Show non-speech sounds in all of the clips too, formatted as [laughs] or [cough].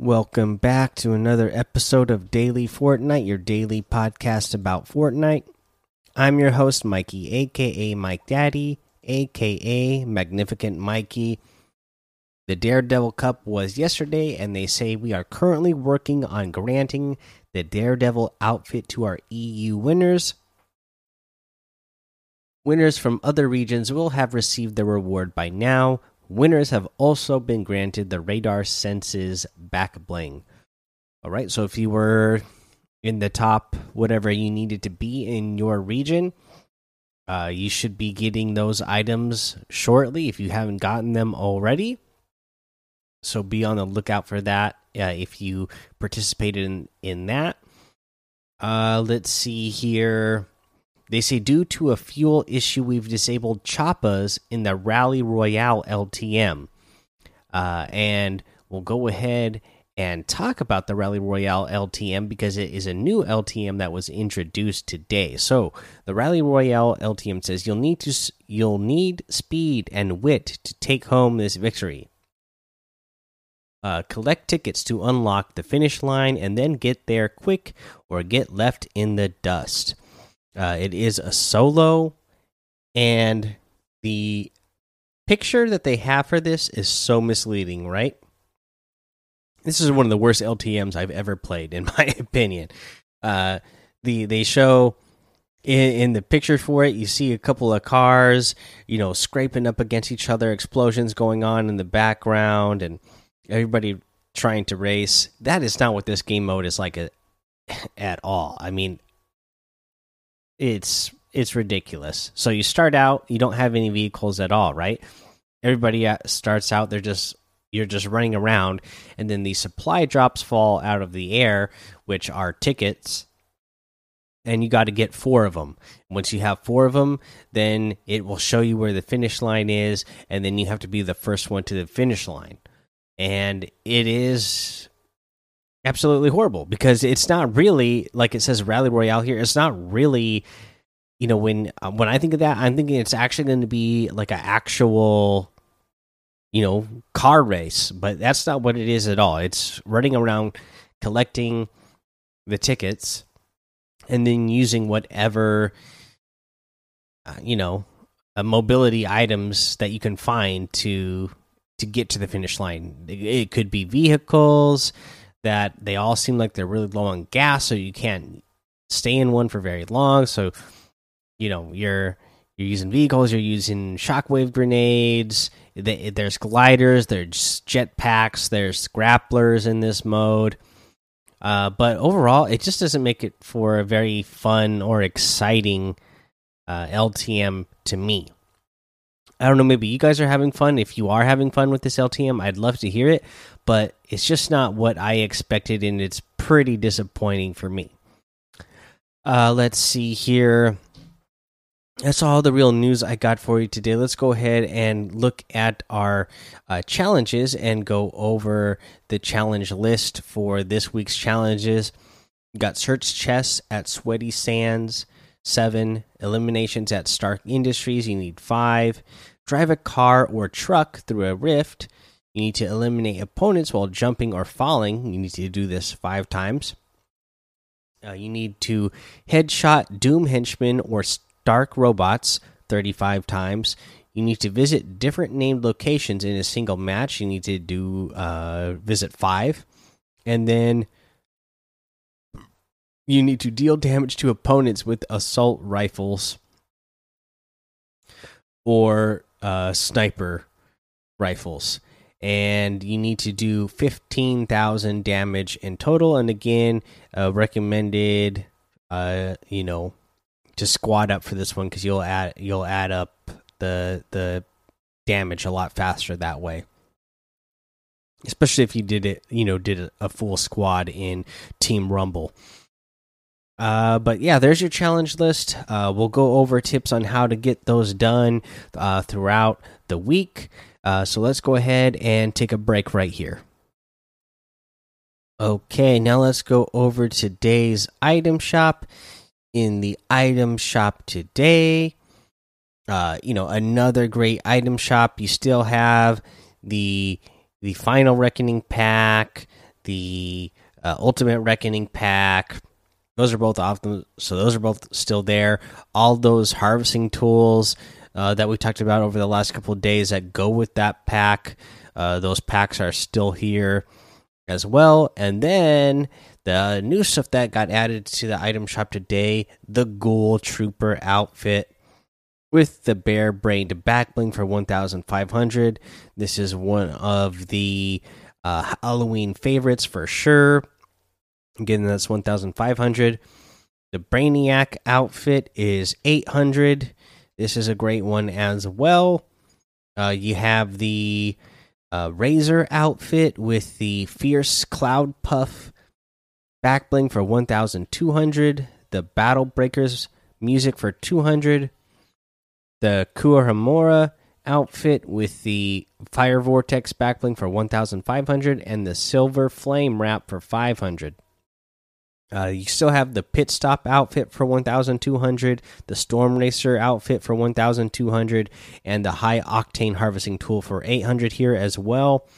Welcome back to another episode of Daily Fortnite, your daily podcast about Fortnite. I'm your host, Mikey, aka Mike Daddy, aka Magnificent Mikey. The Daredevil Cup was yesterday, and they say we are currently working on granting the Daredevil outfit to our EU winners. Winners from other regions will have received the reward by now. Winners have also been granted the Radar Senses back bling. All right, so if you were in the top, whatever you needed to be in your region, uh, you should be getting those items shortly if you haven't gotten them already. So be on the lookout for that uh, if you participated in, in that. Uh, let's see here. They say due to a fuel issue, we've disabled choppas in the Rally Royale LTM. Uh, and we'll go ahead and talk about the Rally Royale LTM because it is a new LTM that was introduced today. So the Rally Royale LTM says you'll need to you'll need speed and wit to take home this victory. Uh, collect tickets to unlock the finish line and then get there quick or get left in the dust. Uh, it is a solo, and the picture that they have for this is so misleading, right? This is one of the worst LTM's I've ever played, in [laughs] my opinion. Uh, the they show in, in the picture for it, you see a couple of cars, you know, scraping up against each other, explosions going on in the background, and everybody trying to race. That is not what this game mode is like [laughs] at all. I mean, it's it's ridiculous. So you start out, you don't have any vehicles at all, right? Everybody uh, starts out, they're just you're just running around, and then the supply drops fall out of the air, which are tickets, and you got to get four of them. Once you have four of them, then it will show you where the finish line is, and then you have to be the first one to the finish line. And it is absolutely horrible because it's not really like it says rally royale here. It's not really you know when uh, when i think of that i'm thinking it's actually going to be like an actual you know car race but that's not what it is at all. It's running around collecting the tickets and then using whatever uh, you know uh, mobility items that you can find to to get to the finish line. It could be vehicles that they all seem like they're really low on gas, so you can't stay in one for very long. So, you know, you're you're using vehicles, you're using shockwave grenades. There's gliders, there's jetpacks, there's grapplers in this mode. Uh, but overall, it just doesn't make it for a very fun or exciting uh, LTM to me. I don't know, maybe you guys are having fun. If you are having fun with this LTM, I'd love to hear it, but it's just not what I expected, and it's pretty disappointing for me. Uh, let's see here. That's all the real news I got for you today. Let's go ahead and look at our uh, challenges and go over the challenge list for this week's challenges. We got search chests at Sweaty Sands seven. Eliminations at Stark Industries, you need five. Drive a car or truck through a rift. You need to eliminate opponents while jumping or falling. You need to do this five times. Uh, you need to headshot Doom henchmen or Stark robots 35 times. You need to visit different named locations in a single match. You need to do uh, visit five. And then you need to deal damage to opponents with assault rifles or uh, sniper rifles. And you need to do 15,000 damage in total. And again, uh, recommended, uh, you know, to squad up for this one because you'll add you'll add up the the damage a lot faster that way especially if you did it you know did a full squad in team rumble uh, but yeah, there's your challenge list. Uh, we'll go over tips on how to get those done uh, throughout the week. Uh, so let's go ahead and take a break right here. Okay, now let's go over today's item shop. In the item shop today, uh, you know, another great item shop. You still have the the final reckoning pack, the uh, Ultimate Reckoning pack. Those are both off so those are both still there. All those harvesting tools uh, that we talked about over the last couple of days that go with that pack, uh, those packs are still here as well. And then the new stuff that got added to the item shop today the Ghoul Trooper outfit with the bare brained back bling for 1500 this is one of the uh, halloween favorites for sure. Again that's 1500 the brainiac outfit is 800 this is a great one as well uh, you have the uh, razor outfit with the fierce cloud puff back bling for 1200 the battle breakers music for 200 the Kuraokami outfit with the Fire Vortex backbling for 1,500 and the Silver Flame wrap for 500. Uh, you still have the Pit Stop outfit for 1,200, the Storm Racer outfit for 1,200, and the High Octane Harvesting Tool for 800 here as well.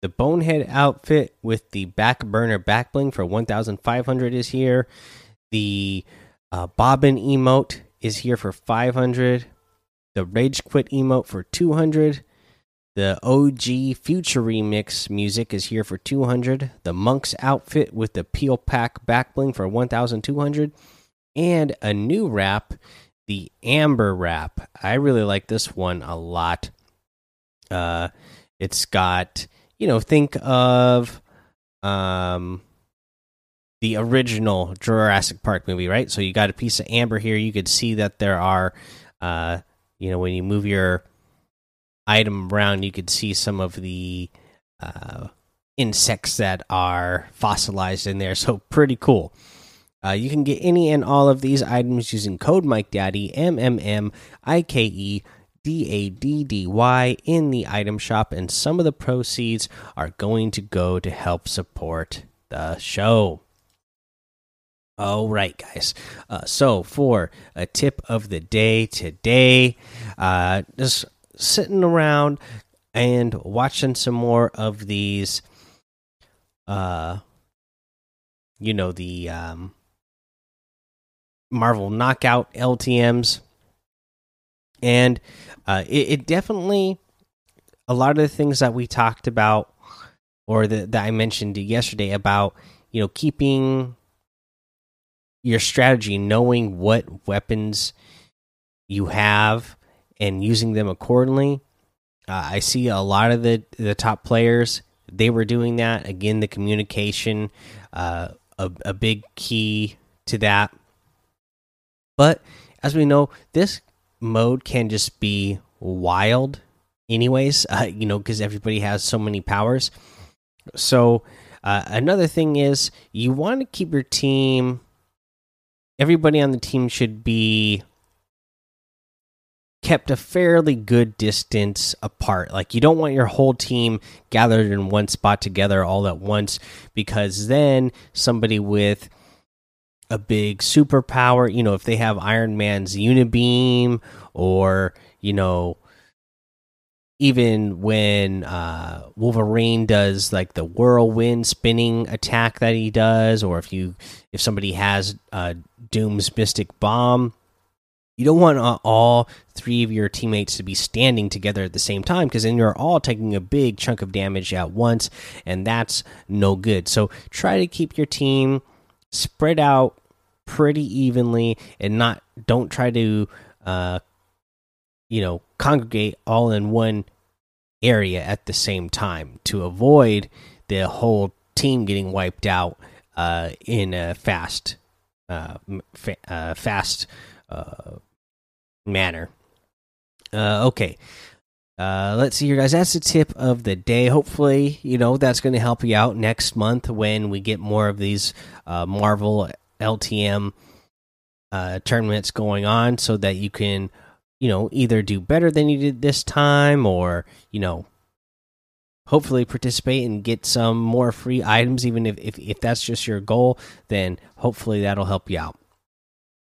The Bonehead outfit with the Back Burner Backbling for 1,500 is here. The uh, Bobbin emote is here for 500 the Rage Quit emote for 200. The OG Future Remix music is here for 200. The Monk's outfit with the Peel Pack backbling for 1200. And a new wrap, the Amber wrap. I really like this one a lot. Uh, it's got, you know, think of um the original Jurassic Park movie, right? So you got a piece of amber here. You could see that there are uh you know when you move your item around you could see some of the uh, insects that are fossilized in there. [laughs] So pretty cool. Uh, you can get any and all of these items using code mike daddy m m m i k e d a d d y in the item shop and some of the proceeds are going to go to help support the show. All right, guys. Uh, so for a tip of the day today, uh, just sitting around and watching some more of these. Uh, you know the um, Marvel Knockout LTM's, and uh, it, it definitely a lot of the things that we talked about, or the, that I mentioned yesterday about you know keeping your strategy, knowing what weapons you have and using them accordingly. Uh, I see a lot of the the top players they were doing that. Again, the communication, uh, a, a big key to that. But as we know, this mode can just be wild, anyways. Uh, you know, because everybody has so many powers. So uh, another thing is you want to keep your team everybody on the team should be kept a fairly good distance apart. Like you don't want your whole team gathered in one spot together all at once because then somebody with a big superpower, you know, if they have Iron Man's unibeam or, you know, even when uh, Wolverine does like the whirlwind spinning attack that he does, or if you if somebody has uh, Doom's mystic bomb, you don't want uh, all three of your teammates to be standing together at the same time because then you're all taking a big chunk of damage at once, and that's no good. So try to keep your team spread out pretty evenly, and not don't try to uh, you know congregate all in one area at the same time to avoid the whole team getting wiped out uh, in a fast uh, fa uh, fast uh, manner. Uh, okay. Uh, let's see here, guys. That's the tip of the day. Hopefully, you know that's going to help you out next month when we get more of these uh, Marvel LTM uh, tournaments going on, so that you can you know, either do better than you did this time or, you know, hopefully participate and get some more free items even if, if if that's just your goal then hopefully that'll help you out